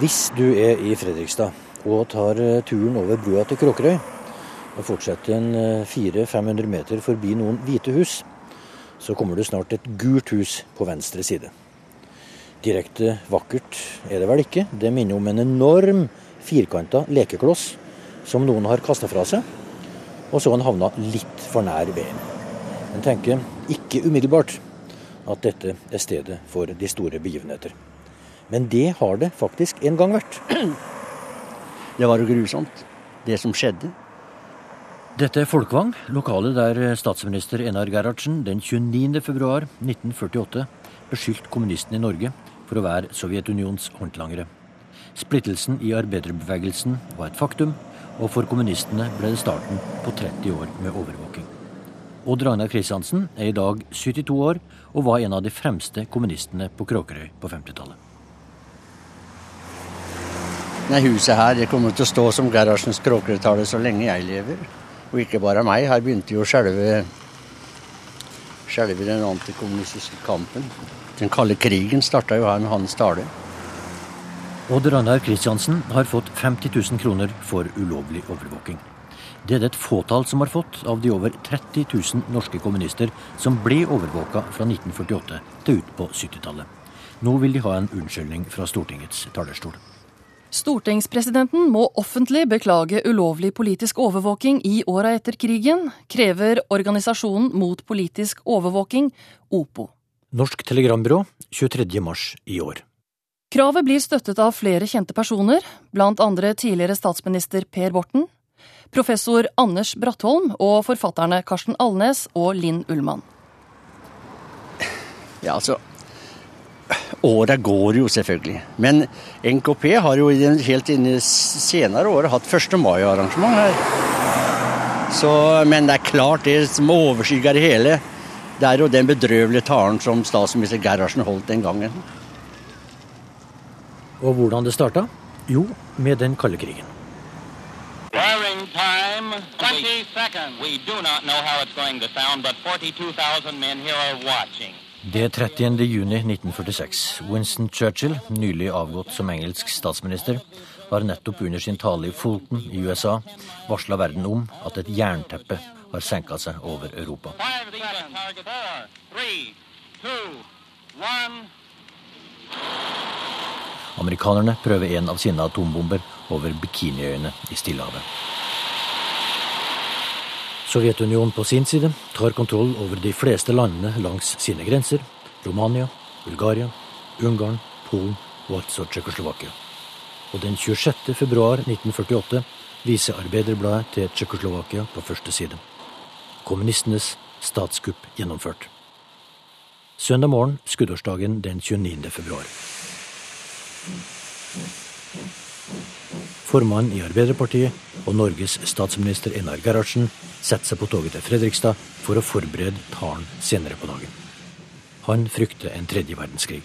Hvis du er i Fredrikstad og tar eh, turen over brua til Kråkerøy, og fortsetter en 400-500 meter forbi noen hvite hus, så kommer du snart et gult hus på venstre side. Direkte vakkert er det vel ikke. Det minner om en enorm firkanta lekekloss som noen har kasta fra seg, og så han havna litt for nær veien. Men tenker ikke umiddelbart at dette er stedet for de store begivenheter. Men det har det faktisk en gang vært. Det var jo grusomt, det som skjedde. Dette er Folkvang, lokalet der statsminister Enar Gerhardsen den 29.2.1948 beskyldte kommunistene i Norge for å være Sovjetunions håndlangere. Splittelsen i arbeiderbevegelsen var et faktum, og for kommunistene ble det starten på 30 år med overvåking. Odd Ragnar Kristiansen er i dag 72 år og var en av de fremste kommunistene på Kråkerøy på 50-tallet. Huset her det kommer til å stå som garasjens Kråkerøy-tale så lenge jeg lever. Og ikke bare meg. Her begynte jo selve, selve den antikommunistiske kampen. Den kalde krigen starta jo her med hans tale. Odd Ragnar Kristiansen har fått 50 000 kroner for ulovlig overvåking. Det er det et fåtall som har fått av de over 30 000 norske kommunister som ble overvåka fra 1948 til ut på 70-tallet. Nå vil de ha en unnskyldning fra Stortingets talerstol. Stortingspresidenten må offentlig beklage ulovlig politisk overvåking i åra etter krigen, krever Organisasjonen mot politisk overvåking, OPO. Norsk Telegrambyrå 23. mars i år. Kravet blir støttet av flere kjente personer, blant andre tidligere statsminister Per Borten, professor Anders Brattholm og forfatterne Karsten Alnes og Linn Ullmann. Ja, altså Åra går jo, selvfølgelig. Men NKP har jo helt inn i senere året hatt 1. mai-arrangement her. Så, men det er klart, det som overskygger det hele, det er jo den bedrøvelige talen som statsminister Gerhardsen holdt den gangen. Og hvordan det starta? Jo, med den kalde krigen. Firing time, 20 seconds. We do not know how it's going to sound, but 42,000 men here are watching. Det er 30. juni 1946. Winston Churchill, nylig avgått som engelsk statsminister, har nettopp under sin tale i Fulton i USA varsla verden om at et jernteppe har senka seg over Europa. Amerikanerne prøver en av sine atombomber over Bikiniøyene i Stillehavet. Sovjetunionen på sin side tar kontroll over de fleste landene langs sine grenser. Romania, Bulgaria, Ungarn, Polen og altså Tsjekkoslovakia. Og den 26. februar 1948 viser Arbeiderbladet til Tsjekkoslovakia på første side kommunistenes statskupp gjennomført. Søndag morgen, skuddårsdagen den 29. februar. Formannen i Arbeiderpartiet og Norges statsminister Einar Gerhardsen setter seg på toget til Fredrikstad for å forberede talen senere på dagen. Han frykter en tredje verdenskrig.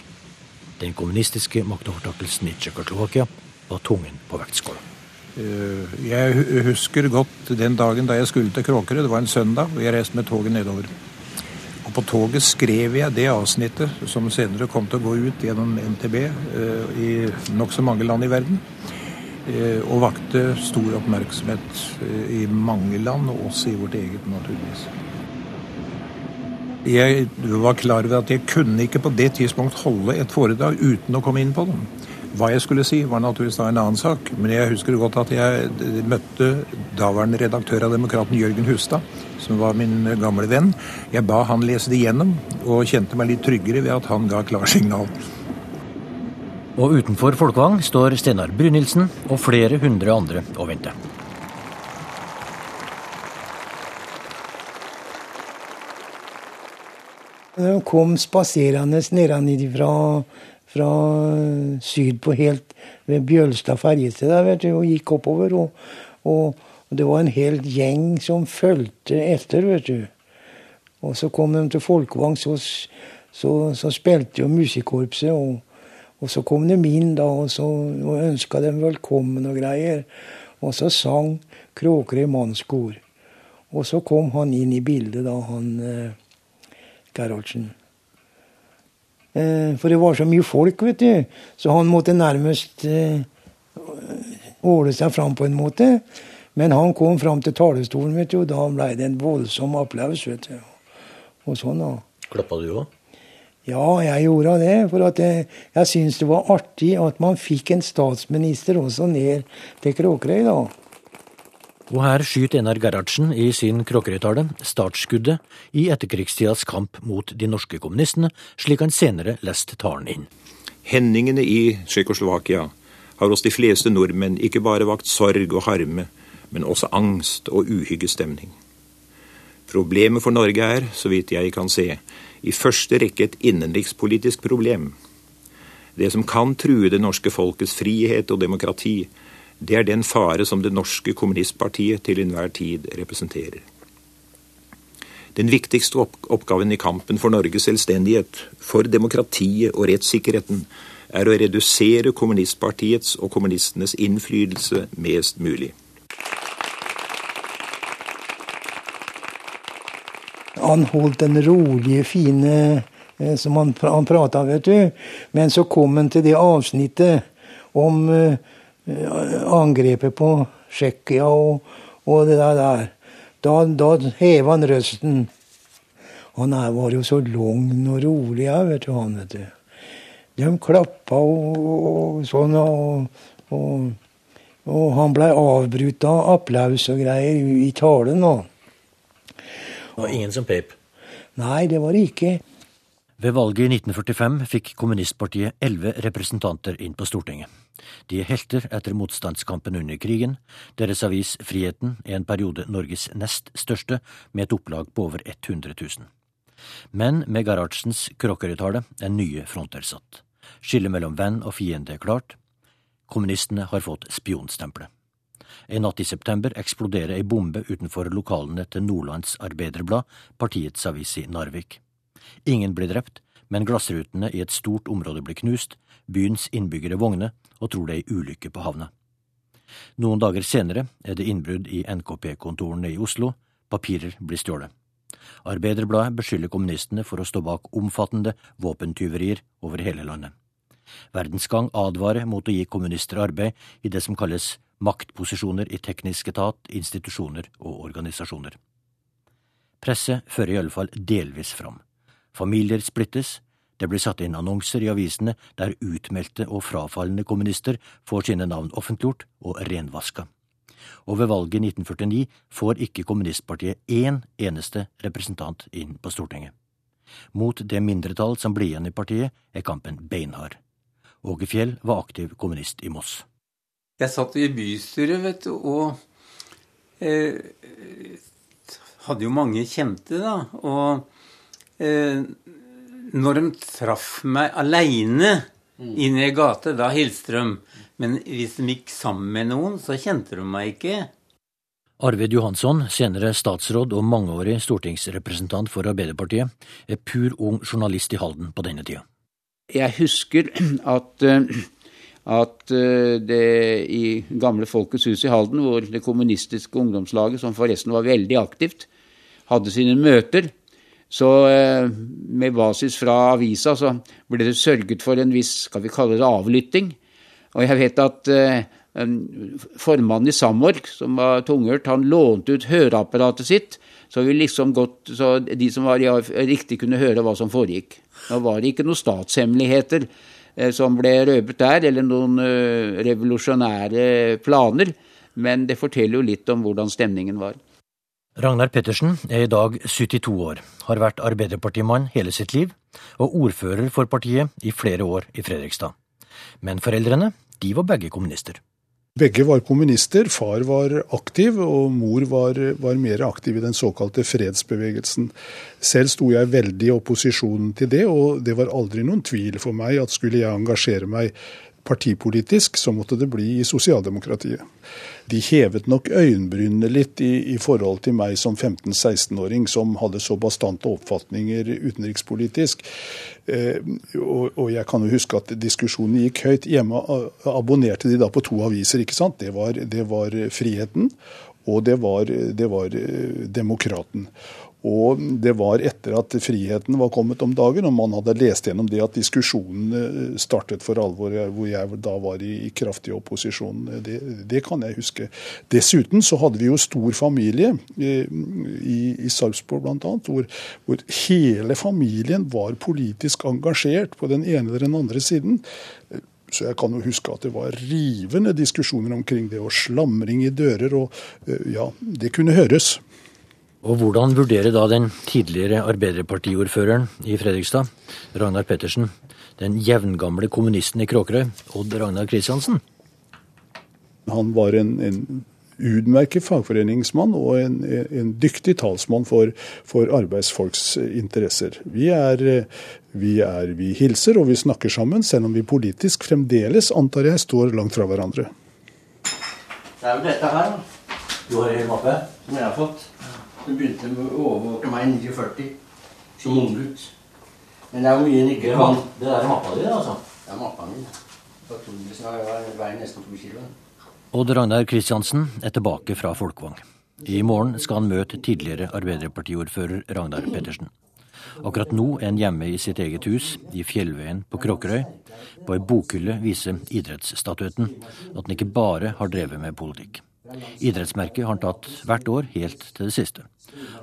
Den kommunistiske maktovertakelsen i Tsjekkoslovakia var tungen på vektskåla. Eh, jeg husker godt den dagen da jeg skulle til Kråkerøy. Det var en søndag, og jeg reiste med toget nedover. Og På toget skrev jeg det avsnittet som senere kom til å gå ut gjennom NTB eh, i nokså mange land i verden. Eh, og vakte stor oppmerksomhet i mange land, og også i vårt eget, naturligvis. Jeg var klar over at jeg kunne ikke på det tidspunkt holde et foredrag uten å komme inn på det. Hva jeg skulle si, var naturligvis da en annen sak. Men jeg husker godt at jeg møtte daværende redaktør av Demokraten Jørgen Hustad, som var min gamle venn. Jeg ba han lese det igjennom, og kjente meg litt tryggere ved at han ga klarsignal. Og utenfor Folkvang står Steinar Brynildsen og flere hundre andre og venter. De kom spaserende nedenfra fra syd på helt ved Bjølstad ferjested og gikk oppover. Og, og, det var en hel gjeng som fulgte etter, vet du. Og så kom de til Folkevang, så, så, så spilte jo musikkorpset. Og, og, så kom de inn da, og så og ønska dem velkommen og greier. Og så sang Kråkerøy mannskor. Og så kom han inn i bildet, da, han eh, Gerhardsen. Eh, for det var så mye folk, vet du. Så han måtte nærmest eh, åle seg fram på en måte. Men han kom fram til talerstolen, vet du, og da ble det en voldsom applaus. vet du. Og sånn da. Klappa du òg? Ja, jeg gjorde det. For at jeg, jeg syns det var artig at man fikk en statsminister også ned til Kråkerøy, da. Og her skyter Einar Gerhardsen i sin Kråkerøy-tale startskuddet i etterkrigstidas kamp mot de norske kommunistene, slik han senere leste talen inn. Hendingene i Tsjekkoslovakia har hos de fleste nordmenn ikke bare vakt sorg og harme, men også angst og uhyggestemning. Problemet for Norge er, så vidt jeg kan se, i første rekke et innenrikspolitisk problem. Det som kan true det norske folkets frihet og demokrati, det er den fare som det norske kommunistpartiet til enhver tid representerer. Den viktigste oppgaven i kampen for Norges selvstendighet, for demokratiet og rettssikkerheten, er å redusere kommunistpartiets og kommunistenes innflytelse mest mulig. Han holdt den rolige, fine eh, som han, han prata, vet du. Men så kom han til det avsnittet om uh, angrepet på Tsjekkia og, og, det der. Da, da heva han røsten. Han her var jo så lang og rolig, ja, vet du, han, vet du. De klappa og, og sånn, og, og, og han blei avbrutt av applaus og greier i talen. da. Var ingen som pep? Nei, det var det ikke. Ved valget i 1945 fikk kommunistpartiet elleve representanter inn på Stortinget. De er helter etter motstandskampen under krigen. Deres avis Friheten er en periode Norges nest største, med et opplag på over 100 000. Men med Gerhardsens Kråkerøy-tale er nye fronter satt. Skillet mellom venn og fiende er klart. Kommunistene har fått spionstempelet. En natt i september eksploderer ei bombe utenfor lokalene til Nordlands Arbeiderblad, partiets avis i Narvik. Ingen blir drept, men glassrutene i et stort område blir knust, byens innbyggere vogner og tror det er ei ulykke på havna. Noen dager senere er det innbrudd i NKP-kontorene i Oslo, papirer blir stjålet. Arbeiderbladet beskylder kommunistene for å stå bak omfattende våpentyverier over hele landet. Verdensgang advarer mot å gi kommunister arbeid i det som kalles maktposisjoner i teknisk etat, institusjoner og organisasjoner. Presse fører i alle fall delvis fram. Familier splittes, det blir satt inn annonser i avisene der utmeldte og frafallende kommunister får sine navn offentliggjort og renvaska. Og ved valget i 1949 får ikke kommunistpartiet én eneste representant inn på Stortinget. Mot det mindretall som blir igjen i partiet, er kampen beinhard. Åge Fjell var aktiv kommunist i Moss. Jeg satt i bystyret, vet du, og eh, hadde jo mange kjente, da. Og eh, når de traff meg aleine mm. inn i gata, da hilste de. Men hvis de gikk sammen med noen, så kjente de meg ikke. Arvid Johansson, senere statsråd og mangeårig stortingsrepresentant for Arbeiderpartiet, er pur ung journalist i Halden på denne tida. Jeg husker at uh, at eh, det i gamle Folkets hus i Halden, hvor det kommunistiske ungdomslaget, som forresten var veldig aktivt, hadde sine møter, så eh, med basis fra avisa så ble det sørget for en viss, skal vi kalle det avlytting. Og jeg vet at eh, formannen i Samork, som var tunghørt, han lånte ut høreapparatet sitt, så, liksom godt, så de som var i riktig kunne høre hva som foregikk. Nå var det ikke noen statshemmeligheter som ble røpet der, eller noen eh, revolusjonære planer. Men det forteller jo litt om hvordan stemningen var. Ragnar Pettersen er i dag 72 år, har vært arbeiderpartimann hele sitt liv, og ordfører for partiet i flere år i Fredrikstad. Men foreldrene, de var begge kommunister. Begge var kommunister. Far var aktiv, og mor var, var, mer aktiv i den såkalte fredsbevegelsen. Selv sto jeg veldig i opposisjonen til det, og det var aldri noen tvil for meg at skulle jeg engasjere meg partipolitisk, så måtte det bli i sosialdemokratiet. De hevet nok øyenbrynene litt i, i, forhold til meg som 15-16-åring, som hadde så bastante oppfatninger utenrikspolitisk. Eh, og, og, jeg kan jo huske at diskusjonen gikk høyt. Hjemme abonnerte de da på to aviser, ikke sant. Det var, det var Friheten, og det var, det var eh, Demokraten. Og det var etter at friheten var kommet om dagen, og man hadde lest gjennom det at diskusjonen startet for alvor, hvor jeg da var i, kraftig opposisjon. Det, det, kan jeg huske. Dessuten så hadde vi jo stor familie i, i Sarpsborg bl.a., hvor, hvor hele familien var politisk engasjert på den ene eller den andre siden. Så jeg kan jo huske at det var rivende diskusjoner omkring det, og slamring i dører. Og ja, det kunne høres. Og hvordan vurderer da den tidligere Arbeiderpartiordføreren i Fredrikstad, Ragnar Pettersen, den jevngamle kommunisten i Kråkerøy, Odd Ragnar Kristiansen? Han var en, en utmerket fagforeningsmann og en, en dyktig talsmann for, for, arbeidsfolks interesser. Vi, er, vi, er, vi hilser og vi snakker sammen, selv om vi politisk fremdeles, antar jeg, står langt fra hverandre. Det er jo dette her du har i mappe, som jeg har fått. Hun begynte med å overvåke meg i 49 som unggutt. Men det er jo mye nigger. Det der er mappa di, altså? Det er mappa mi. Jeg veier nesten to kilo. Odd Ragnar Kristiansen er tilbake fra Folkvang. I morgen skal han møte tidligere Arbeiderpartiordfører Ragnar Pettersen. Akkurat nå er han hjemme i sitt eget hus i Fjellveien på Kråkerøy. På ei bokhylle viser idrettsstatuetten at han ikke bare har drevet med politikk. Idrettsmerket har han tatt hvert år helt til det siste.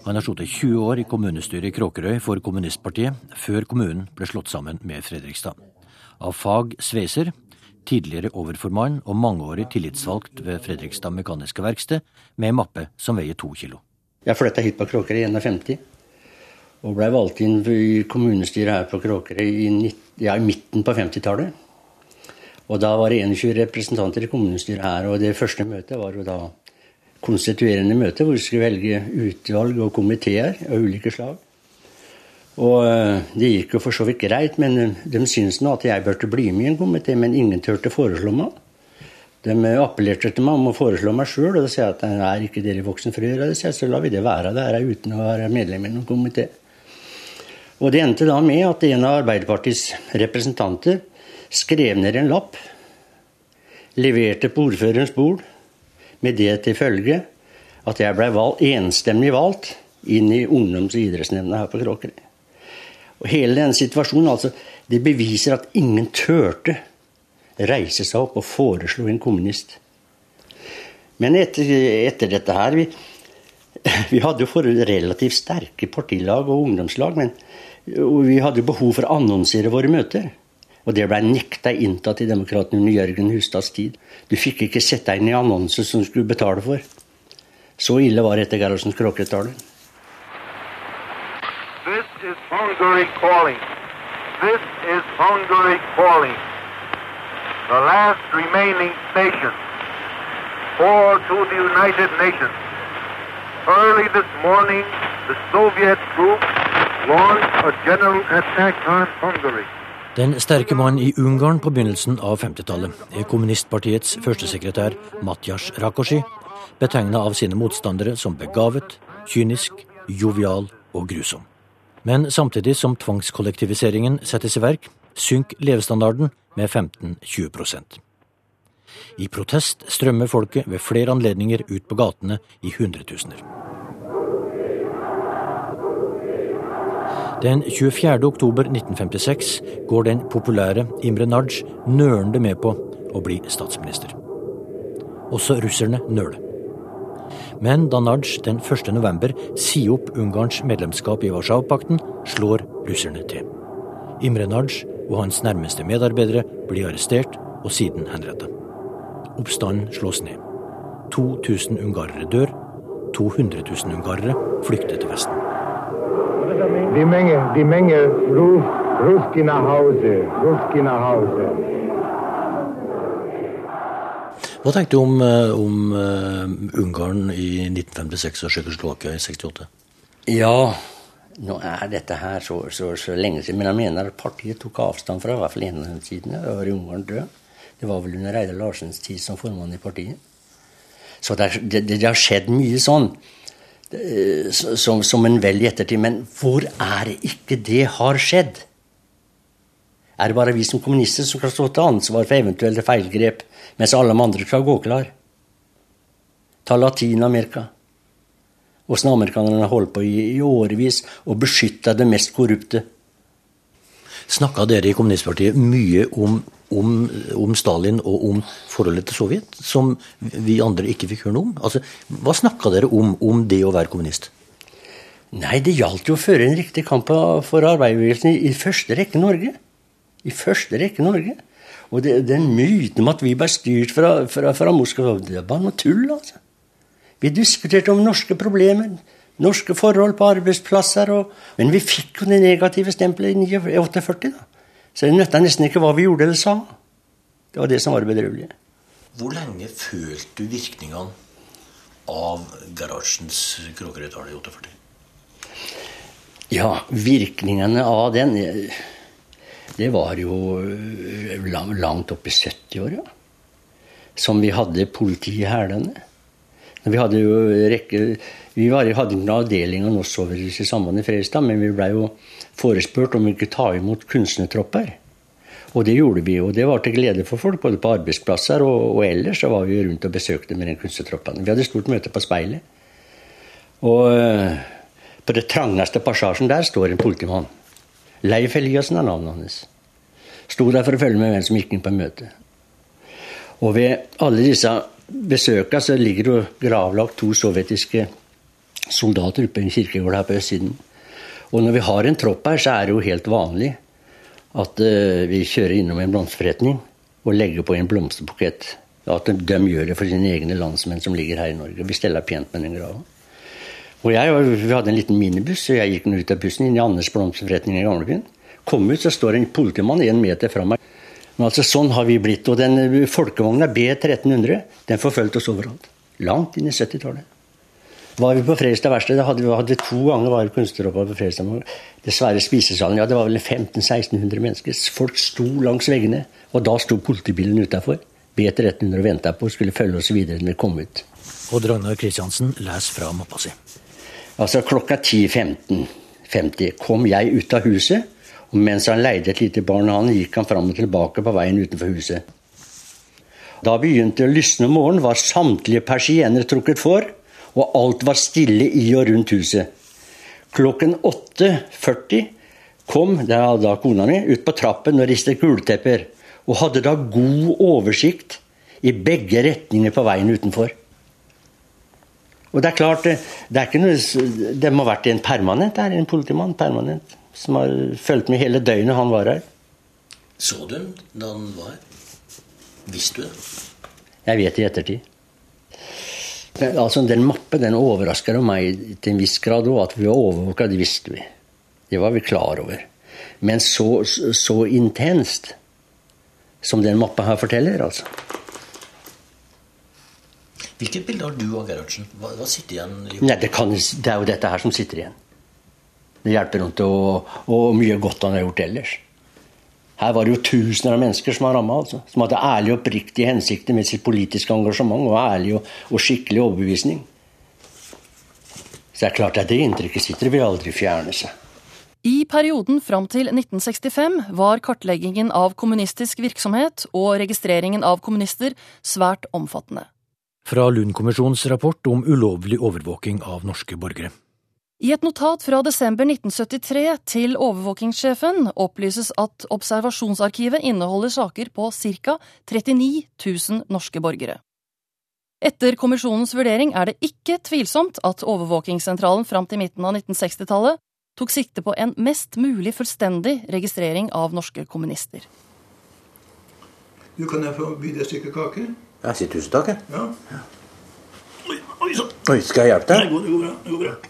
Han har sittet 20 år i kommunestyret i Kråkerøy for kommunistpartiet, før kommunen ble slått sammen med Fredrikstad. Av fag sveiser, tidligere overformann og mangeårig tillitsvalgt ved Fredrikstad Mekaniske Verksted, med en mappe som veier to kilo. Jeg flytta hit på Kråkerøy i 51, og blei valgt inn i kommunestyret her på Kråkerøy i, ja, i midten på 50-tallet. Og da var det 21 representanter i kommunestyret her, og det første møtet var jo da konstituerende møte hvor vi skulle velge utvalg og komiteer av ulike slag. Og eh, det gikk jo for så vidt greit, men eh, de syntes nå at jeg burde bli med i en komité, men ingen turte foreslå meg. De eh, appellerte til meg om å foreslå meg sjøl, og da sier jeg at er ikke dere voksen for å gjøre det, så, så lar vi det være der uten å være medlem i noen komité. Og det endte da med at en av Arbeiderpartiets representanter skrev ned en lapp, leverte på ordførerens bord, med det til følge at jeg ble valg, enstemmig valgt inn i ungdoms- og idrettsnemnda her på Kråkerøy. Og hele den situasjonen, altså, det beviser at ingen turte reise seg opp og foreslå en kommunist. Men etter, etter dette her vi, vi hadde jo for relativt sterke partilag og ungdomslag, men vi hadde behov for å annonsere våre møter. Og det ble nekta inntatt i Demokratene under Jørgen Hustads tid. Du fikk ikke sette deg inn i annonser som du skulle betale for. Så ille var dette Gerhardsens kråketale. This is Hungary calling. This is the Soviet troops launched a general attack on Hungary. Den sterke mannen i Ungarn på begynnelsen av 50-tallet er kommunistpartiets førstesekretær Matjas Rakosi, betegna av sine motstandere som begavet, kynisk, jovial og grusom. Men samtidig som tvangskollektiviseringen settes i verk, synker levestandarden med 15-20% I protest strømmer folket ved flere anledninger ut på gatene i hundretusener. Den 24. oktober 1956 går den populære Imre Nagy nølende med på å bli statsminister. Også russerne nøler. Men da Nagy den 1. november sier opp Ungarns medlemskap i Warszawapakten, slår russerne til. Imre Nagy og hans nærmeste medarbeidere blir arrestert og siden henrettet. Oppstanden slås ned. 2000 ungarere dør. 200 000 ungarere flykter til Vesten. Die Menge, die Menge ruft Ruski nach Hause, Ruski nach Hause. Hva tenkte du om, eh, om uh, Ungarn i 1956 og Tsjekkoslovakia i 68? Ja, nå er dette her så, så, så, lenge siden. Men jeg mener at partiet tok avstand fra i hvert fall en av sidene. Da var Ungarn død. Det var vel under Reidar Larsens tid som formann i partiet. Så det, det, det har skjedd mye sånn som, som en vel i ettertid. Men hvor er det ikke det har skjedd? Er det bare vi som kommunister som kan stå til ansvar for eventuelle feilgrep, mens alle de andre skal gå klar? Ta Latin-Amerika. Åssen amerikanerne holdt på i, i årevis og beskytta det mest korrupte. Snakka dere i kommunistpartiet mye om, om, om, Stalin og om forholdet til Sovjet, som vi andre ikke fikk høre noe om? Altså, hva snakka dere om, om det å være kommunist? Nei, det gjaldt jo å føre en riktig kamp for arbeiderbevegelsen i, første rekke Norge. I første rekke Norge. Og det, den myten om at vi ble styrt fra, fra, fra Moskva, det bare noe tull, altså. Vi diskuterte om norske problemer, norske forhold på arbeidsplasser. Og, men vi fikk jo det negative stempelet i 48, da. Så det nytta nesten ikke hva vi gjorde eller sa. Det var det som var det bedrøvelige. Hvor lenge følte du virkningene av garasjens kråkerøytale i 48? Ja, virkningene av den Det var jo langt opp i 70-åra. Som vi hadde politi i hælene. Vi hadde jo rekke Vi var, hadde en avdeling av Norsk sammen i Fredrikstad, men vi blei jo forespurt om vi kunne ta imot kunstnertropper. Og det gjorde vi, og det var til glede for folk, både på arbeidsplasser og, og ellers. Så var vi rundt og besøkte med den kunstnertroppen. Vi hadde stort møte på Speilet. Og eh, på det trangeste passasjen der står en politimann. Leif Eliassen er navnet hans. Sto der for å følge med hvem som gikk inn på møte. Og ved alle disse besøka ligger det gravlagt to sovjetiske soldater oppe i en kirkegård her på østsiden. Og når vi har en tropp her, så er det jo helt vanlig at uh, vi kjører innom en blomsterforretning og legger på en blomsterbukett. At de gjør det for sine egne landsmenn som ligger her i Norge. Vi steller pent med den grava. Og jeg, Vi hadde en liten minibuss, og jeg gikk ut av bussen inn i Anders blomsterforretning i Gamlebyen. Kom ut, så står en politimann en meter fra meg. Men altså, sånn har vi blitt. Og den folkevogna B1300 den forfulgte oss overalt. Langt inn i 70-tallet. Var vi på Fredrikstad verksted, da hadde vi, hadde vi to ganger var kunstneropphold på Fredrikstad. Dessverre spisesalen. Ja, det var vel 1500-1600 mennesker. Folk sto langs veggene. Og da sto politibilen utafor. B1300 og venta på skulle følge oss videre når vi kom ut. Og Ragnar Kristiansen leser fra mappa si. Altså klokka 10.15.50 kom jeg ut av huset og mens han leide et lite barn, han, gikk han fram og tilbake på veien utenfor huset. Da begynte å lysne om morgenen, var samtlige persiener trukket for, og alt var stille i og rundt huset. Klokken 8.40 kom da kona mi ut på trappen og ristet gultepper, og hadde da god oversikt i begge retninger på veien utenfor. Og det er klart, det, er ikke noe, det må ha vært en permanent der, en politimann. permanent som har fulgt med hele døgnet han var her. Så du ham da han var her? Visste du det? Jeg vet det i ettertid. Altså, Den mappen den overrasker meg til en viss grad òg. At vi var overvåka, det visste vi. Det var vi klar over. Men så, så intenst som den mappa her forteller, altså. Hvilket bilde har du av Gerhardsen? Hva, hva sitter igjen? Nei, det, kan, det er jo dette her som sitter igjen. Det hjelper ikke, og, og mye godt han har gjort ellers. Her var det jo tusener av mennesker som var ramma, altså, som hadde ærlige og oppriktige hensikter med sitt politiske engasjement og ærlig og, og skikkelig overbevisning. Så det er klart at det inntrykket sitter vil aldri fjerne seg. I perioden fram til 1965 var kartleggingen av kommunistisk virksomhet og registreringen av kommunister svært omfattende. Fra Lund-kommisjonens rapport om ulovlig overvåking av norske borgere. I et notat fra desember 1973 til overvåkingssjefen opplyses at observasjonsarkivet inneholder saker på ca. 39 000 norske borgere. Etter kommisjonens vurdering er det ikke tvilsomt at overvåkingssentralen fram til midten av 1960-tallet tok sikte på en mest mulig fullstendig registrering av norske kommunister. Du Kan jeg få by deg et stykke kake? Ja, si tusen takk. Ja. Oi, oi, oi, skal jeg hjelpe deg? Det går, det går bra. Det går bra.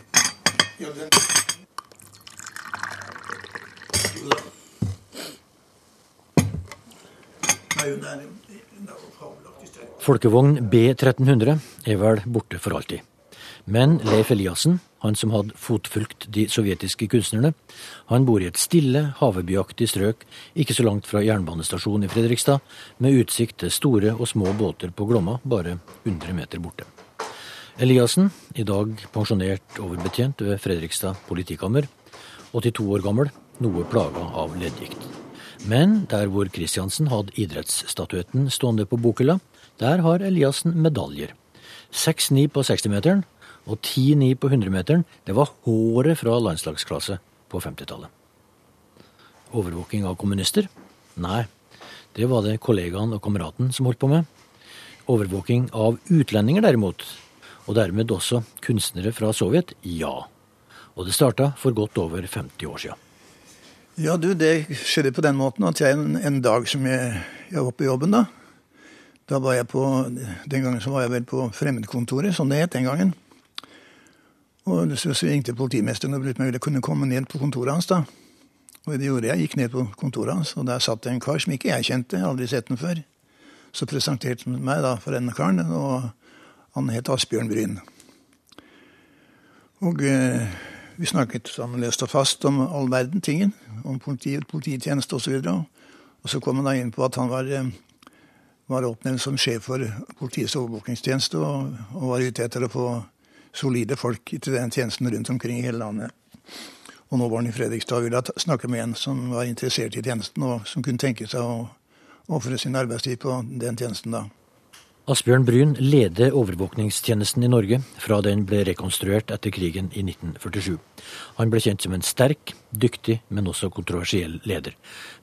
Folkevogn B1300 er vel borte for alltid. Men Leif Eliassen, han som hadde fotfulgt de sovjetiske kunstnerne, han bor i et stille, havebyaktig strøk ikke så langt fra jernbanestasjonen i Fredrikstad, med utsikt til store og små båter på Glomma, bare 100 meter borte. Eliassen, i dag pensjonert overbetjent ved Fredrikstad politikammer, 82 år gammel, noe plaga av leddgikt. Men der hvor Kristiansen hadde idrettsstatuetten stående på bokhylla, der har Eliassen medaljer. 6-9 på 60-meteren Og 10-9 på 100-meteren, det var håret fra landslagsklasse på 50-tallet. Overvåking av kommunister? Nei, det var det kollegaen og kameraten som holdt på med. Overvåking av utlendinger derimot, og dermed også kunstnere fra Sovjet, ja. Og det starta for godt over 50 år sia. Ja, du, det skjedde på den måten at jeg en, en dag som jeg, jeg var på jobben, da Da var jeg på Den gangen så var jeg vel på Fremmedkontoret, som det het den gangen. Og så, så ringte politimesteren og lurte på om jeg kunne komme ned på kontoret hans. da. Og det gjorde jeg. Gikk ned på kontoret hans, og der satt det en kar som ikke jeg kjente. Jeg aldri sett den før. Så presenterte han meg da for denne karen, og han het Asbjørn Bryn. Og eh, vi snakket sammen løst og fast om all verden tingen. Om politiet, polititjeneste osv. Og, og så kom han da inn på at han var, eh, var oppnevnt som sjef for politiets overvåkingstjeneste, og, og var ute etter å få solide folk til den tjenesten rundt omkring i hele landet. Og nå var han i Fredrikstad og ville snakke med en som var interessert i tjenesten, og som kunne tenke seg å ofre sin arbeidstid på den tjenesten da. Asbjørn Bryn leder overvåkningstjenesten i Norge fra den ble rekonstruert etter krigen i 1947. Han ble kjent som en sterk, dyktig, men også kontroversiell leder.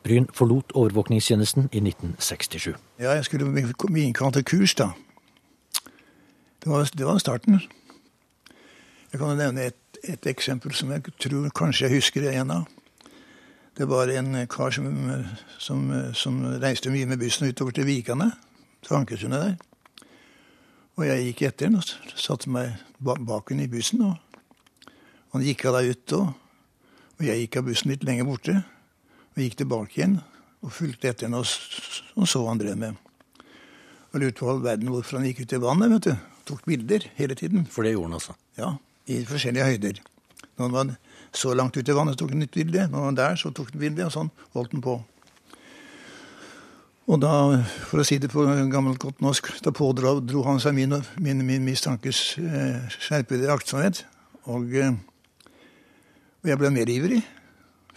Bryn forlot overvåkningstjenesten i 1967. Ja, jeg skulle bli til kurs, da. Det var, det var starten. Jeg kan nevne et, et, eksempel som jeg tror kanskje jeg husker en av. Det var en kar som, som, som reiste mye med bussen utover til Vikane, til Ankersundet der. Og jeg gikk etter ham og satte meg bak henne i bussen. Og han gikk av der ut, og, og jeg gikk av bussen litt lenger borte. Og gikk tilbake igjen og fulgte etter henne og, og så hva han drev med. Og lurte på all verden hvorfor han gikk ut i vannet. vet du. Tok bilder hele tiden. For det gjorde han altså? Ja, i forskjellige høyder. Når han var så langt ut i vannet, så tok han et bilde. Når han var der, så tok han bilde, og sånn holdt han på. Og da, for å si det på gammelt godt norsk, da pådro han seg min, min, min mistankes eh, skjerpede aktsomhet. Og, eh, og, jeg ble mer ivrig.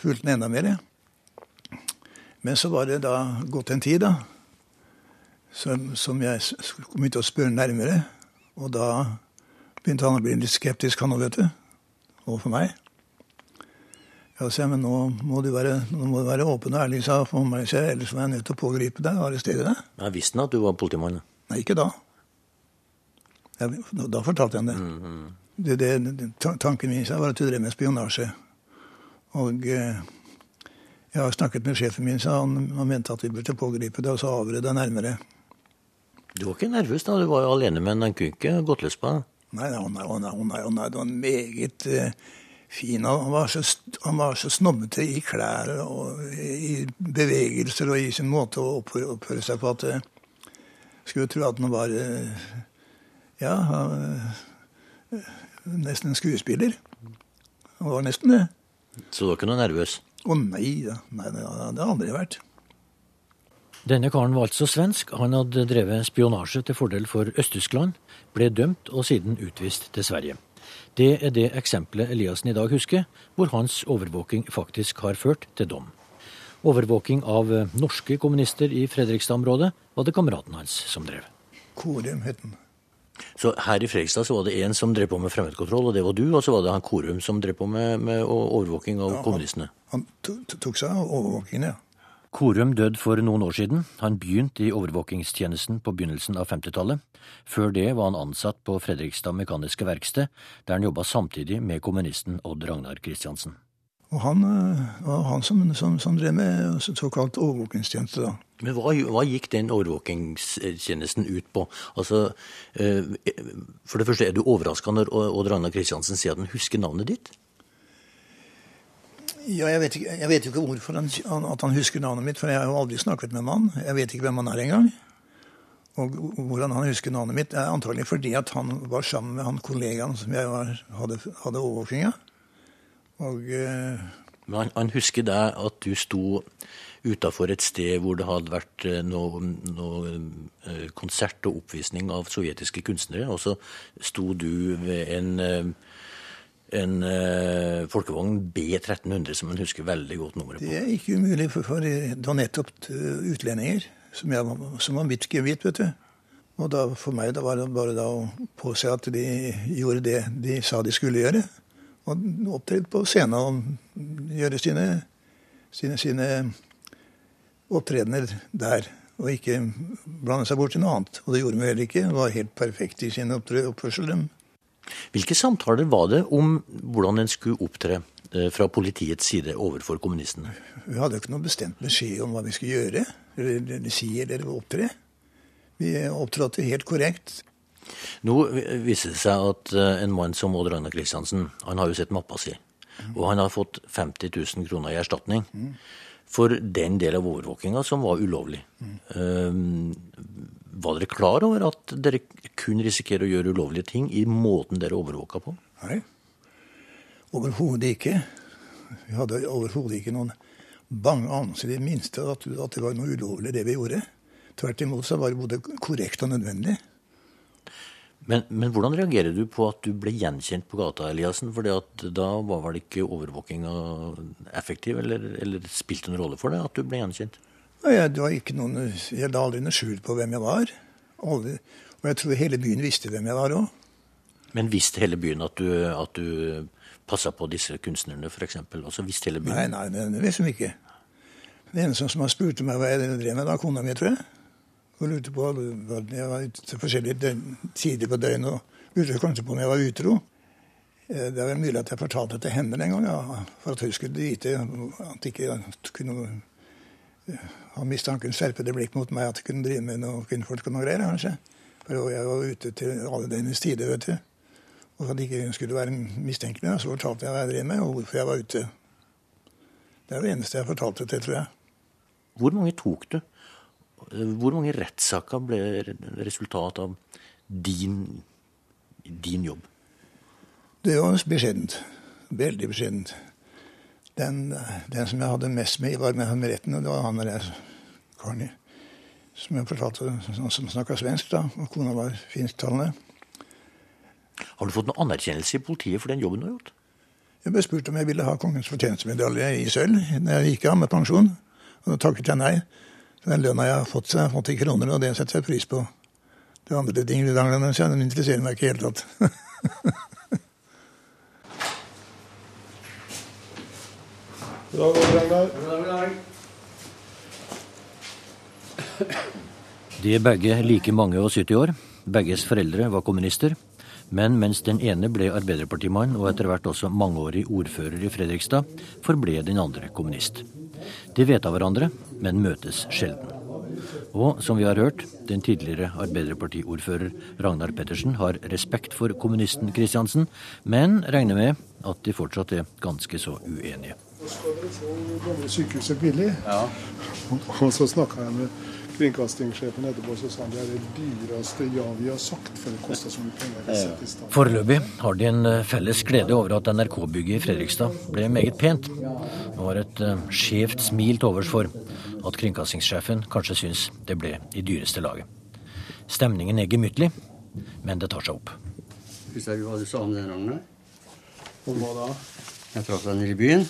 Fulgte den enda mer. Men så var det da gått en tid, da, som, som jeg begynte å spørre nærmere. Og da begynte han å bli litt skeptisk, han òg, vet du. Overfor meg. Ja, sa men nå må du være, må du være åpen og ærlig, sa for meg, så ellers var jeg nødt til å pågripe deg og arrestere deg. Jeg visste at du var politimann? Nei, ikke da. Jeg, da fortalte jeg ham det. Mm, mm. det, det tanken min var at du drev med spionasje. Og eh, jeg har snakket med sjefen min, sa han, han mente at vi burde pågripe deg og så avhøre deg nærmere. Du var ikke nervøs da? Du var jo alene med en Han kunne ikke gått løs på deg? Nei, nei, nei, nei, nei, nei, det var en meget eh, fin. Han var, så, han var så snobbete i klær og i bevegelser og i sin måte å oppføre, oppføre seg på at jeg skulle tro at han var ja, nesten en skuespiller. Han var nesten det. Så du var ikke noe nervøs? Å nei da. Nei, det har jeg aldri vært. Denne karen var altså svensk. Han hadde drevet spionasje til fordel for Øst-Tyskland, ble dømt og siden utvist til Sverige. Det er det eksempelet Eliassen i dag husker, hvor hans overvåking faktisk har ført til dom. Overvåking av norske kommunister i Fredrikstad-området var det kameraten hans som drev. Korum het den. Så her i Fredrikstad så var det en som drev på med fremmedkontroll, og det var du, og så var det han Korum som drev på med, med overvåking av ja, kommunistene? Han, han tok seg av overvåkingen, ja. Korum døde for noen år siden. Han begynte i overvåkingstjenesten på begynnelsen av 50-tallet. Før det var han ansatt på Fredrikstad Mekaniske Verksted, der han jobba samtidig med kommunisten Odd Ragnar Kristiansen. Og han eh, var han som, som, som drev med såkalt overvåkingstjeneste, da. Men hva, hva, gikk den overvåkingstjenesten ut på? Altså, eh, For det første, er du overraska når Odd Ragnar Kristiansen sier at han husker navnet ditt? Ja, jeg vet, ikke, jeg vet jo ikke hvorfor han, at han husker navnet mitt, for jeg har jo aldri snakket med mannen. Jeg vet ikke hvem han er engang. Og hvordan han husker navnet mitt, er antagelig fordi at han var sammen med han kollegaen som jeg var, hadde, hadde overvåking. Og, eh, Men han, han, husker deg at du sto utafor et sted hvor det hadde vært eh, noe, noe eh, konsert og oppvisning av sovjetiske kunstnere, og så sto du ved en eh, en uh, folkevogn B1300 som man husker veldig godt nummeret på. Det er ikke umulig, for, for det var nettopp utlendinger som, jeg, som var mitt gebiet, vet du. Og da, for meg da var det bare da å påse at de gjorde det de sa de skulle gjøre. Og opptrede på scenen og gjøre sine, sine, sine opptredener der. Og ikke blande seg bort til noe annet. Og det gjorde vi heller ikke. Det var helt perfekt i sin oppførsel. Hvilke samtaler var det om hvordan en skulle opptre eh, fra politiets side overfor kommunistene? Vi hadde jo ikke noe bestemt beskjed om hva vi skulle gjøre, eller, si eller opptre. Vi opptrådte helt korrekt. Nå viser det seg at eh, en mann som Odd Ragnar Kristiansen, han har jo sett mappa si. Og han har fått 50 000 kroner i erstatning for den del av overvåkinga som var ulovlig. Um, var dere klar over at dere kunne risikere å gjøre ulovlige ting i måten dere overvåka på? Nei, overhodet ikke. Vi hadde overhodet ikke noen bange anelse i det minste at det var noe ulovlig, det vi gjorde. Tvert imot så var det både korrekt og nødvendig. Men, men, hvordan reagerer du på at du ble gjenkjent på gata, Eliassen? For da var vel ikke overvåkinga effektiv, eller, eller spilte en rolle for det at du ble gjenkjent? Nei, det var ikke noen, Jeg la aldri noe skjul på hvem jeg var. Aldri, og jeg tror hele byen visste hvem jeg var òg. Men visste hele byen at du, at du passa på disse kunstnerne, f.eks.? Altså visste hele byen? Nei, nei, det, det visste de ikke. Det eneste som har spurt meg hva jeg drev med, da kona mi, tror jeg. Hun lurte på Jeg var til forskjellige tider på døgnet og lurte kanskje på om jeg var utro. Det er vel mulig at jeg fortalte det til henne den gang, ja, for at hun skulle vite at ikke kunne ha mistanken skjerpede blikk mot meg at jeg kunne drive med noe kvinnfolk og noe greier, kanskje. For jeg var ute til alle døgnets tider, vet du. Og for at ikke skulle være mistenkelig, så fortalte jeg hva jeg drev med, og hvorfor jeg var ute. Det er det eneste jeg fortalte til, tror jeg. Hvor mange tok du? Hvor mange rettssaker ble resultat av din, din jobb? Det var beskjedent. Veldig beskjedent. Den, den, som jeg hadde mest med, var med, med retten, og det var han der karen som jeg fortalte, som snakka svensk, da, og kona var finsktalende. Har du fått noen anerkjennelse i politiet for den jobben du har gjort? Jeg ble spurt om jeg ville ha kongens fortjenestemedalje i sølv når jeg gikk av med pensjon. Og da takket jeg nei. Den lønna jeg har fått, så jeg har fått i kroner, og det setter jeg pris på. Det andre ting den interesserer meg ikke i det hele tatt. God dag, Ragnar. De er begge like mange og 70 år. Begges foreldre var kommunister. Men mens den ene ble arbeiderpartimann og etter hvert også mangeårig ordfører i Fredrikstad, forble den andre kommunist. De vet av hverandre, men møtes sjelden. Og som vi har hørt, den tidligere Arbeiderpartiordfører Ragnar Pettersen har respekt for kommunisten Kristiansen, men regner med at de fortsatt er ganske så uenige. Nå skal dere få gamle sykehuset billig. Ja. Og så snakka jeg med kringkastingssjefen etterpå, så sa han det er det dyreste ja vi har sagt, for det koster så mye penger. Foreløpig har de en eh, felles glede over at NRK-bygget i Fredrikstad ble meget pent, og har et uh, skjevt smil til overs for at kringkastingssjefen kanskje syns det ble i dyreste laget. Stemningen er gemyttlig, men det tar seg opp. Husker du hva du sa om den, Ragnar? Om hva da? Jeg traff deg nede i byen.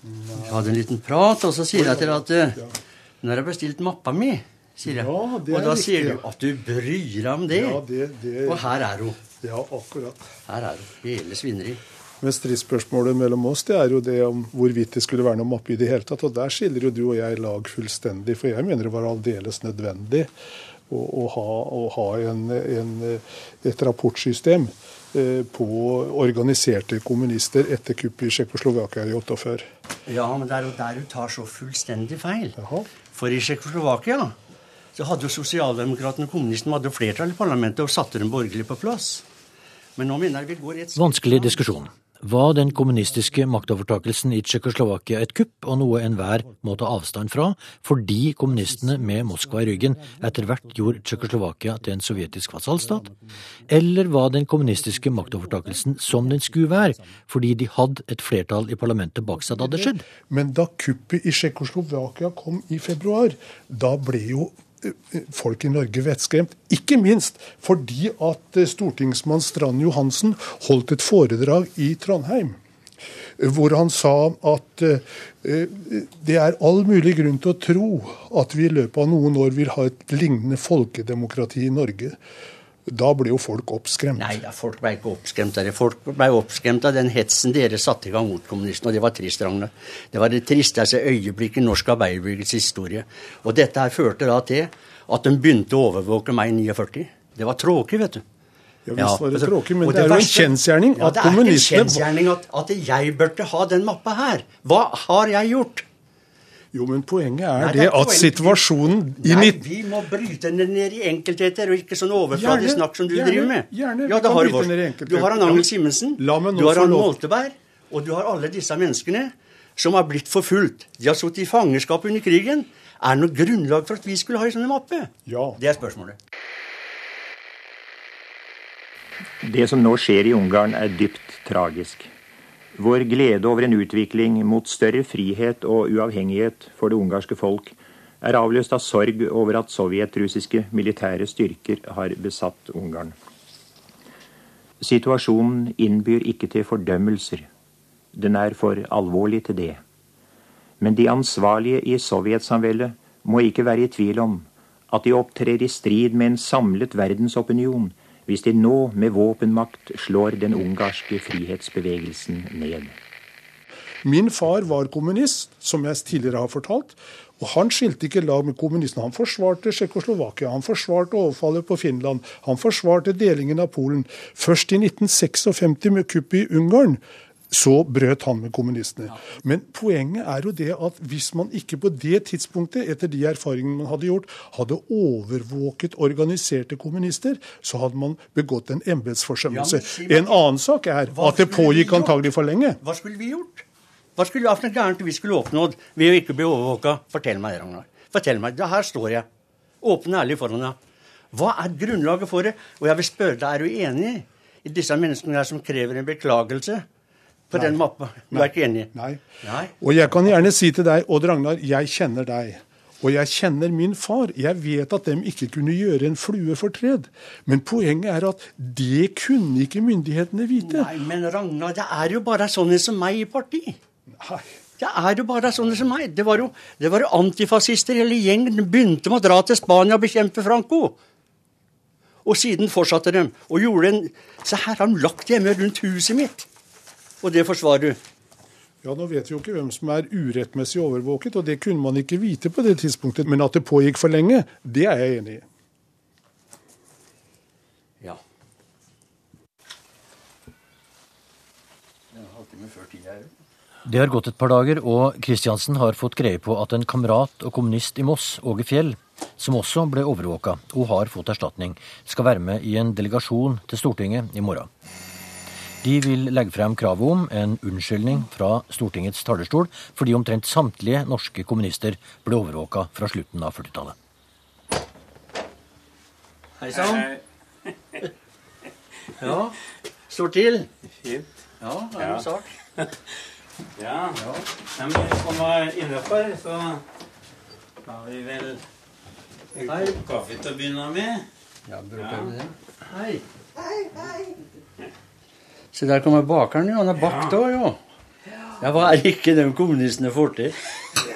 Vi hadde en liten prat, og så sier jeg til deg at uh, nå har jeg bestilt mappa mi, sier jeg. Ja, det og da riktig, sier du at du bryr deg om det. Ja, det, det Og her er hun. Ja, akkurat. Her er hun. Hele svineri. Men stridsspørsmålet mellom oss det er jo det om hvorvidt det skulle være noe mappe i det hele tatt. Og der skiller jo du og jeg lag fullstendig. For jeg mener det var aldeles nødvendig å, å ha, å ha en, en, et rapportsystem eh, på organiserte kommunister etter kuppet i Tsjekkoslovakia i 48. Ja, men det er jo der du tar så fullstendig feil. For i Tsjekkoslovakia så hadde jo sosialdemokratene og kommunistene hadde flertall i parlamentet og satte dem borgerlig på plass. Men nå mener jeg vi går et Vanskelig diskusjon. Var den kommunistiske maktovertakelsen i Tsjekkoslovakia et kupp og noe enhver må ta avstand fra, fordi kommunistene med Moskva i ryggen etter hvert gjorde Tsjekkoslovakia til en sovjetisk vasallstat? Eller var den kommunistiske maktovertakelsen som den skulle være, fordi de hadde et flertall i parlamentet bak seg da det skjedde? Men da kuppet i Tsjekkoslovakia kom i februar, da ble jo folk i Norge vettskremt. Ikke minst fordi at eh, stortingsmann Strand Johansen holdt et foredrag i Trondheim. hvor han sa at eh, det er all mulig grunn til å tro at vi i løpet av noen år vil ha et lignende folkedemokrati i Norge. Da ble jo folk oppskremt. Nei, ja, folk ble ikke oppskremt av det. Folk ble oppskremt av den hetsen dere satte i gang mot kommunistene, og det var trist, Ragne. Det var det tristeste øyeblikket i norsk arbeiderbevegelses historie. Og dette her førte da til at de begynte å overvåke meg i 49. Det var tråkig, vet du. Ja, visst var det tråkig, men det, er jo en kjensgjerning ja, at kommunistene Det er ikke en kjensgjerning at, at jeg burde ha den mappa her. Hva har jeg gjort? Jo, men poenget er Nei, det, det er at situasjonen i Nei, vi må bryte den ned i enkeltheter, og ikke sånn overfladisk snakk som du gjerne, driver med. gjerne, ja, da har du, ned i du har han Angel Simensen, la meg nå du har han Molteberg, og du har alle disse menneskene som har blitt forfulgt. De har sittet i fangenskap under krigen. Er det noe grunnlag for at vi skulle ha en sånn mappe? Ja. Det er spørsmålet. Det som nå skjer i Ungarn, er dypt tragisk. Vår glede over en utvikling mot større frihet og uavhengighet for det ungarske folk er avløst av sorg over at sovjetrussiske militære styrker har besatt Ungarn. Situasjonen innbyr ikke til fordømmelser. Den er for alvorlig til det. Men de ansvarlige i sovjetsamveldet må ikke være i tvil om at de opptrer i strid med en samlet verdensopinion hvis de nå med våpenmakt slår den ungarske frihetsbevegelsen ned. Min far var kommunist, som jeg tidligere har fortalt. Og han skilte ikke lag med kommunistene. Han forsvarte Tsjekkoslovakia, han forsvarte overfallet på Finland, han forsvarte delingen av Polen. Først i 1956 med kuppet i Ungarn så brøt han med kommunistene. Men poenget er jo det at hvis man ikke på det tidspunktet, etter de erfaringene man hadde gjort, hadde overvåket organiserte kommunister, så hadde man begått en embetsforsømmelse. En annen sak er at det pågikk antagelig for lenge. Hva skulle vi gjort? Hva skulle hva for noe gærent vi skulle oppnådd ved å ikke bli overvåka? Fortell meg det, Ragnar. Fortell meg. Det her står jeg. Åpen og ærlig foran deg. Hva er grunnlaget for det? Og jeg vil spørre deg, er du enig i disse menneskene her som krever en beklagelse på Nei. den mappa? Du er ikke enig? Nei. Nei. Og jeg kan gjerne si til deg, Odd Ragnar, jeg kjenner deg. Og jeg kjenner min far. Jeg vet at dem ikke kunne gjøre en flue fortred. Men poenget er at det kunne ikke myndighetene vite. Nei, men Ragnar, det er jo bare sånne som meg i parti. Nei. Det er jo bare sånne som meg. Det var jo, det var jo antifascister hele gjengen. Begynte med å dra til Spania og bekjempe Franco. Og siden fortsatte de. Og gjorde en Se her har de lagt hjemme rundt huset mitt. Og det forsvarer du. Ja, Nå vet vi jo ikke hvem som er urettmessig overvåket, og det kunne man ikke vite på det tidspunktet. Men at det pågikk for lenge, det er jeg enig i. Ja. Det har gått et par dager, og Kristiansen har fått greie på at en kamerat og kommunist i Moss, Åge Fjell, som også ble overvåka og har fått erstatning, skal være med i en delegasjon til Stortinget i morgen. De vil legge frem kravet om en unnskyldning fra Stortingets talerstol fordi omtrent samtlige norske kommunister ble overvåka fra slutten av 40-tallet. Hei sann. Ja, står til. Fint. Ja, det er Ja. en sak. Ja. ja. men kommer innafor, så har vi vel en Hei. kopp kaffe til å begynne med. Ja, bruker vi det? Hei. Se, der kommer bakeren, jo. Han er bakt òg, jo. Ja, hva er ikke de kommunistene får til?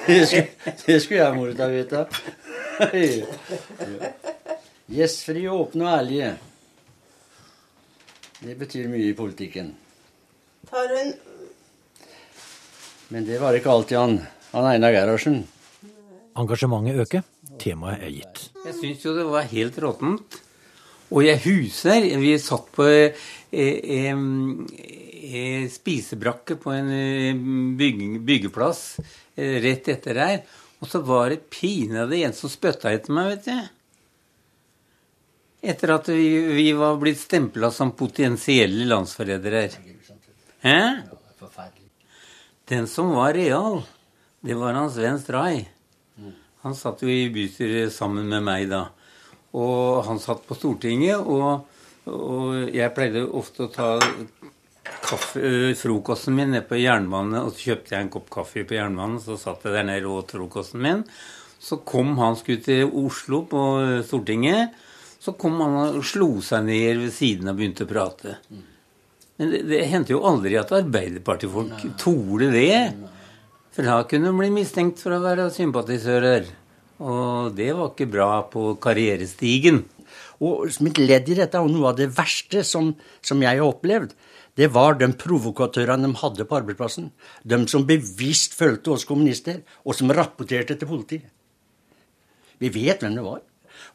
Det skulle, jeg moro ta vite. Gjestfrie, åpne og ærlige. Det betyr mye i politikken. Tar hun Men det var ikke alltid han, han Einar Gerhardsen. Engasjementet øker, temaet er gitt. Jeg syns jo det var helt råttent. Og jeg huser Vi satt på eh, eh, spisebrakke på en eh, bygge, byggeplass eh, rett etter her. Og så var det pinadø en som spytta etter meg, vet du. Etter at vi, vi var blitt stempla som potensielle landsforrædere. Hæ? Den som var real, det var hans venn Stray. Han satt jo i bystyret sammen med meg da. Og han satt på Stortinget, og, og jeg pleide ofte å ta kaffe, frokosten min nede på jernbanen, og så kjøpte jeg en kopp kaffe på jernbanen, så satt jeg der nede og åt frokosten min. Så kom han skulle til Oslo på Stortinget. Så kom han og slo seg ned ved siden og begynte å prate. Men det, det hendte jo aldri at Arbeiderpartifolk torde det. For da kunne de bli mistenkt for å være sympatisører. Og det var ikke bra på karrierestigen. Og som et ledd i dette, og noe av det verste som, som jeg har opplevd, det var de provokatørene de hadde på arbeidsplassen. De som bevisst fulgte oss kommunister, og som rapporterte til politiet. Vi vet hvem det var.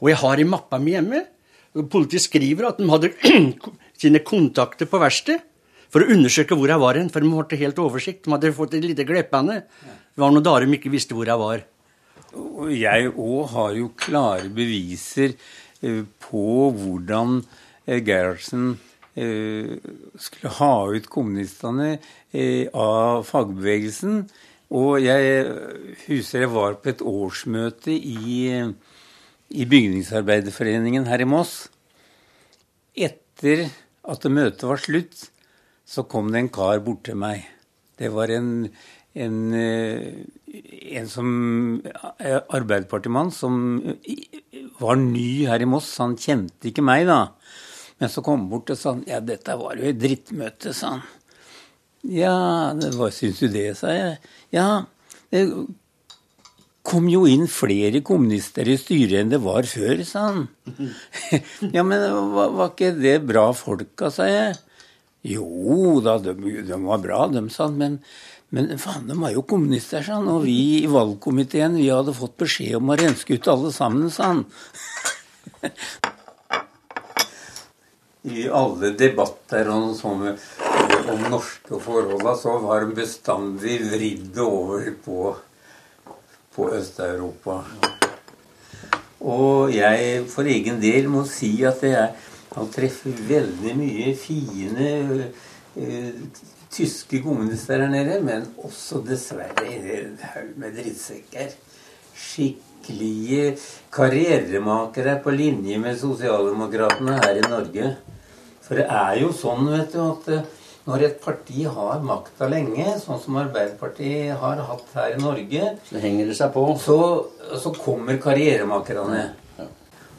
Og jeg har i mappa mi hjemme Politiet skriver at de hadde sine kontakter på verkstedet for å undersøke hvor jeg var hen, for de ble helt oversikt. De hadde fått et lite glippende. Det var noen dager de ikke visste hvor jeg var. Og jeg òg har jo klare beviser eh, på hvordan eh, Gerhardsen eh, skulle ha ut kommunistene av fagbevegelsen. Og jeg husker jeg var på et årsmøte i i Bygningsarbeiderforeningen her i Moss. Etter at møtet var slutt, så kom det en kar bort til meg. Det var en, en, en som eh, Arbeiderpartimann som var ny her i Moss. Han kjente ikke meg, da. Men så kom han bort og sa han, ja, dette var jo et drittmøte, sa han. Ja, hva syns du det, sa jeg. Ja, det kom jo inn flere kommunister i styret enn det var før, sa han. ja, men var, var, ikke det bra folka, sa jeg. Jo da, de, de var bra, de, sa han. Men, men faen, de var jo kommunister, sa han. Og vi i valgkomiteen, vi hadde fått beskjed om å renske ut alle sammen, sa han. I alle debatter og sånn om norske forhold, så var de bestandig vridd over på på Øst-Europa. Og jeg for egen del må si at jeg han treffer veldig mye fine uh, tyske kommunister her nede, men også dessverre en haug med drittsekker. Skikkelige karrieremakere på linje med sosialdemokratene her i Norge. For det er jo sånn, vet du, at eh, når et parti har makta lenge, sånn som Arbeiderpartiet har hatt her i Norge, så henger det seg på. Så, så kommer karrieremakerne.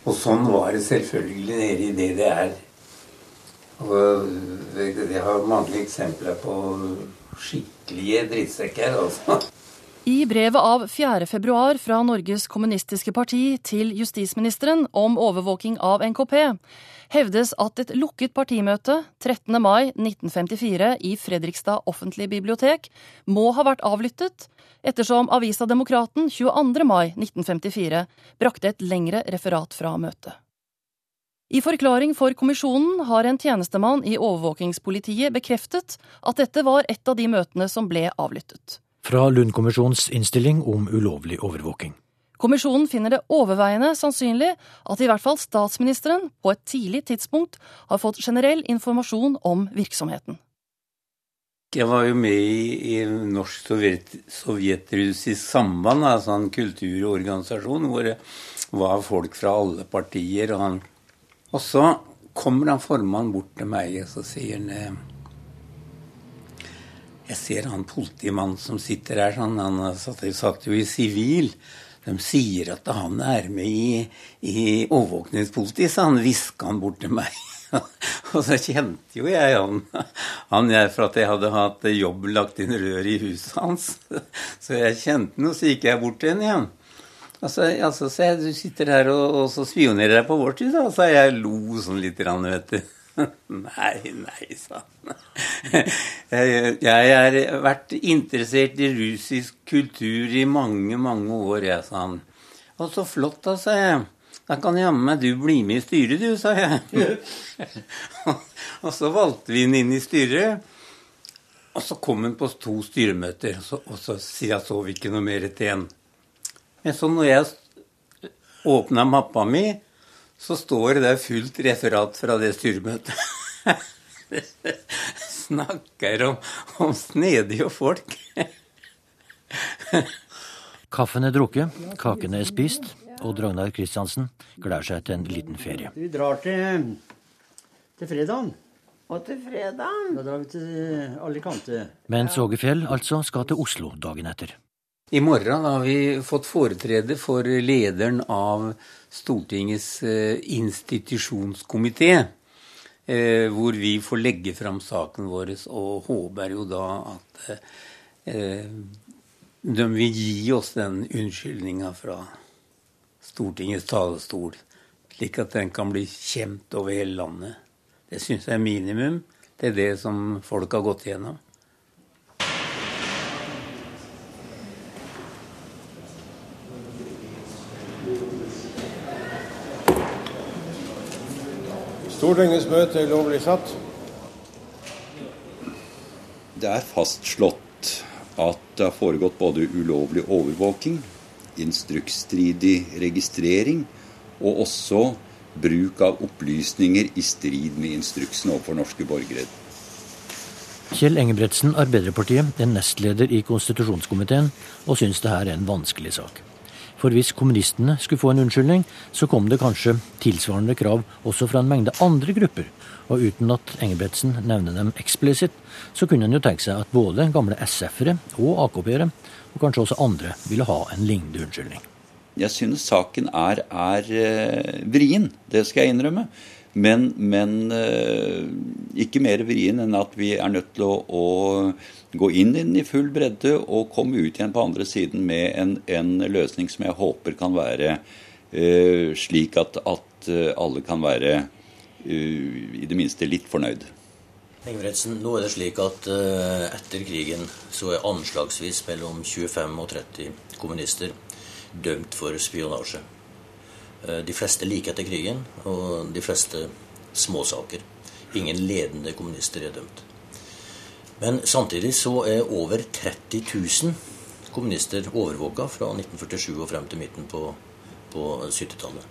Og sånn var det selvfølgelig nede i DDR. Og jeg har mange eksempler på skikkelige drittsekker, altså. I brevet av 4.2 fra Norges kommunistiske parti til justisministeren om overvåking av NKP hevdes at et lukket partimøte 13. mai 1954 i Fredrikstad offentlige bibliotek må ha vært avlyttet, ettersom avisa Demokraten 22. mai 1954 brakte et lengre referat fra møtet. I forklaring for kommisjonen har en tjenestemann i overvåkingspolitiet bekreftet at dette var et av de møtene som ble avlyttet fra Lund-kommisjonens innstilling om ulovlig overvåking. Kommisjonen finner det overveiende sannsynlig at i hvert fall statsministeren på et tidlig tidspunkt har fått generell informasjon om virksomheten. Jeg var jo med i, i norsk-sovjetrussisk samband, altså en kulturorganisasjon hvor det var folk fra alle partier. Og, han, og så kommer han formannen bort til meg og så sier han jeg ser han politimannen som sitter her, sånn, han satt, satt jo i sivil. De sier at han er med i, i overvåkningspolitiet, så han hviska han bort til meg. og så kjente jo jeg han, han jeg, for at jeg hadde hatt jobb lagt inn rør i huset hans. Så jeg kjente han, og så gikk jeg bort til ham igjen. Altså, altså, så jeg, du sitter her og, og så spionerer deg på vårt hus, da. Så jeg lo sånn litt, vet du. nei, nei, sa han. Jeg har vært interessert i russisk kultur i mange, mange år, jeg, sa han. Og så flott, da, sa jeg. Da kan jammen meg du bli med i styret, du, sa jeg. og så valgte vi han inn i styret. Og så kom han på to styremøter, og så, og så sier jeg så vi ikke noe mer til en. Men så når jeg åpna mappa mi, så står det der fullt referat fra det styremøtet. Snakker om, om snedige folk. Kaffen er drukket, kakene er spist, og Ragnar Kristiansen gleder seg til en liten ferie. Vi drar til, til fredagen. Og til fredagen? Da drar vi til Alicante. Mens Ågefjell altså skal til Oslo dagen etter. I morgen har vi fått foretrede for lederen av Stortingets eh, institusjonskomité. eh, hvor vi får legge fram saken vår, og håper jo da at eh, de vil gi oss den unnskyldninga fra Stortingets talerstol, slik at den kan bli kjent over hele landet. Det syns jeg er minimum. Det er det som folk har gått igjennom. Stortingets møte er lovlig satt. Det er fastslått at det har foregått både ulovlig overvåking, instruksstridig registrering og også bruk av opplysninger i strid med instruksen overfor norske borgere. Kjell Engebretsen, Arbeiderpartiet, er nestleder i konstitusjonskomiteen og syns det her er en vanskelig sak. For hvis kommunistene skulle få en unnskyldning, så kom det kanskje tilsvarende krav også fra en mengde andre grupper. Og uten at Engebretsen nevner dem eksplisitt, så kunne en jo tenke seg at både gamle SF-ere og AKP-ere, og kanskje også andre, ville ha en lignende unnskyldning. Jeg synes saken er, er uh, vrien, det skal jeg innrømme. Men, men uh, ikke mer vrien enn at vi er nødt til å, å gå inn i den i full bredde og komme ut igjen på andre siden med en, en løsning som jeg håper kan være uh, slik at, at uh, alle kan være uh, i det minste litt fornøyd. Engebretsen, nå er det slik at etter krigen så er anslagsvis mellom 25 og 30 kommunister dømt for spionasje. De fleste like etter krigen, og de fleste småsaker. Ingen ledende kommunister er dømt. Men samtidig så er over 30 000 kommunister overvåka fra 1947 og frem til midten på, på 70-tallet.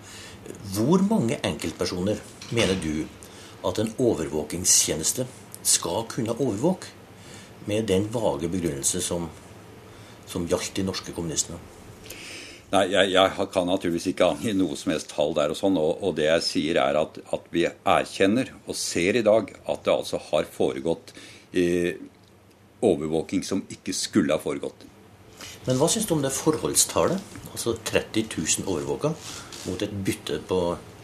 Hvor mange enkeltpersoner mener du at en overvåkingstjeneste skal kunne overvåke, med den vage begrunnelse som, som gjaldt de norske kommunistene? Nei, jeg, jeg, kan naturligvis ikke angi noe som helst tall der og sånn. Og, og det jeg sier er at, at, vi erkjenner og ser i dag at det altså har foregått eh, overvåking som ikke skulle ha foregått. Men hva syns du om det forholdstallet? Altså 30 000 overvåka mot et bytte på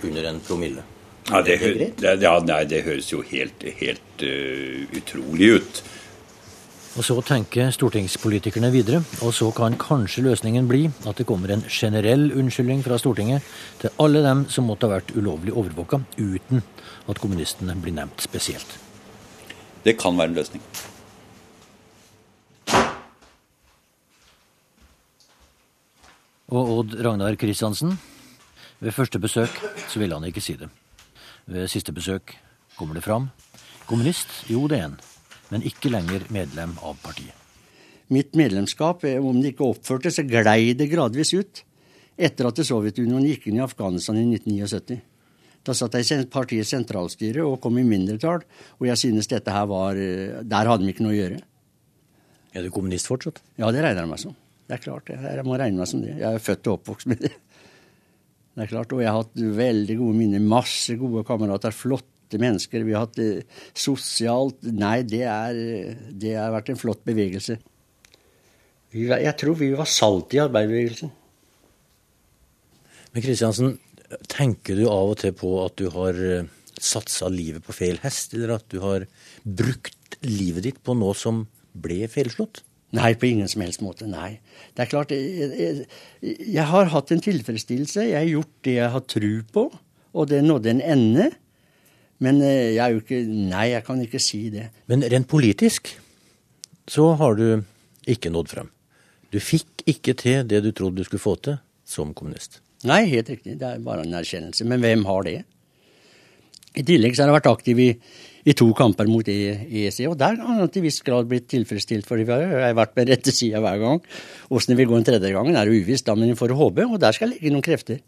under en promille. Ja, det, det, det, ja, nei, det høres jo helt, helt uh, utrolig ut. Og Så tenker stortingspolitikerne videre, og så kan kanskje løsningen bli at det kommer en generell unnskyldning fra Stortinget til alle dem som måtte ha vært ulovlig overvåka, uten at kommunistene blir nevnt spesielt. Det kan være en løsning. Og Odd Ragnar Kristiansen, ved første besøk så ville han ikke si det. Ved siste besøk kommer det fram. Kommunist, jo det er en, men ikke lenger medlem av partiet. Mitt medlemskap, om det ikke oppførte, så glei det gradvis ut. Etter at Sovjetunionen gikk inn i Afghanistan i 1979. Da satt jeg i partiets sentralstyre og kom i mindretall, og jeg synes dette her var Der hadde vi ikke noe å gjøre. Er du kommunist fortsatt? Ja, det regner jeg meg som. Det er klart, jeg må regne meg som det. Jeg er født og oppvokst med det. Det er klart, Og jeg har hatt veldig gode minner. Masse gode kamerater. Flotte mennesker. Vi har hatt det sosialt Nei, det, er, det har vært en flott bevegelse. Jeg tror vi var salt i arbeiderbevegelsen. Men Kristiansen, tenker du av og til på at du har satsa livet på feil hest, eller at du har brukt livet ditt på noe som ble feilslått? Nei, på ingen som helst måte. Nei. Det er klart, jeg, jeg, jeg, har hatt en tilfredsstillelse. Jeg har gjort det jeg har tro på, og det nådde en ende. Men jeg er jo ikke Nei, jeg kan ikke si det. Men rent politisk så har du ikke nådd frem. Du fikk ikke til det du trodde du skulle få til som kommunist. Nei, helt riktig. Det er bare en erkjennelse. Men hvem har det? I tillegg så har jeg vært aktiv i i to kamper mot EEC. Og der har jeg til viss grad blitt tilfredsstilt, for jeg har vært på rette sida hver gang. Åssen det vil gå en tredje gangen er uvisst, da, men vi får håpe, og der skal ligge noen krefter.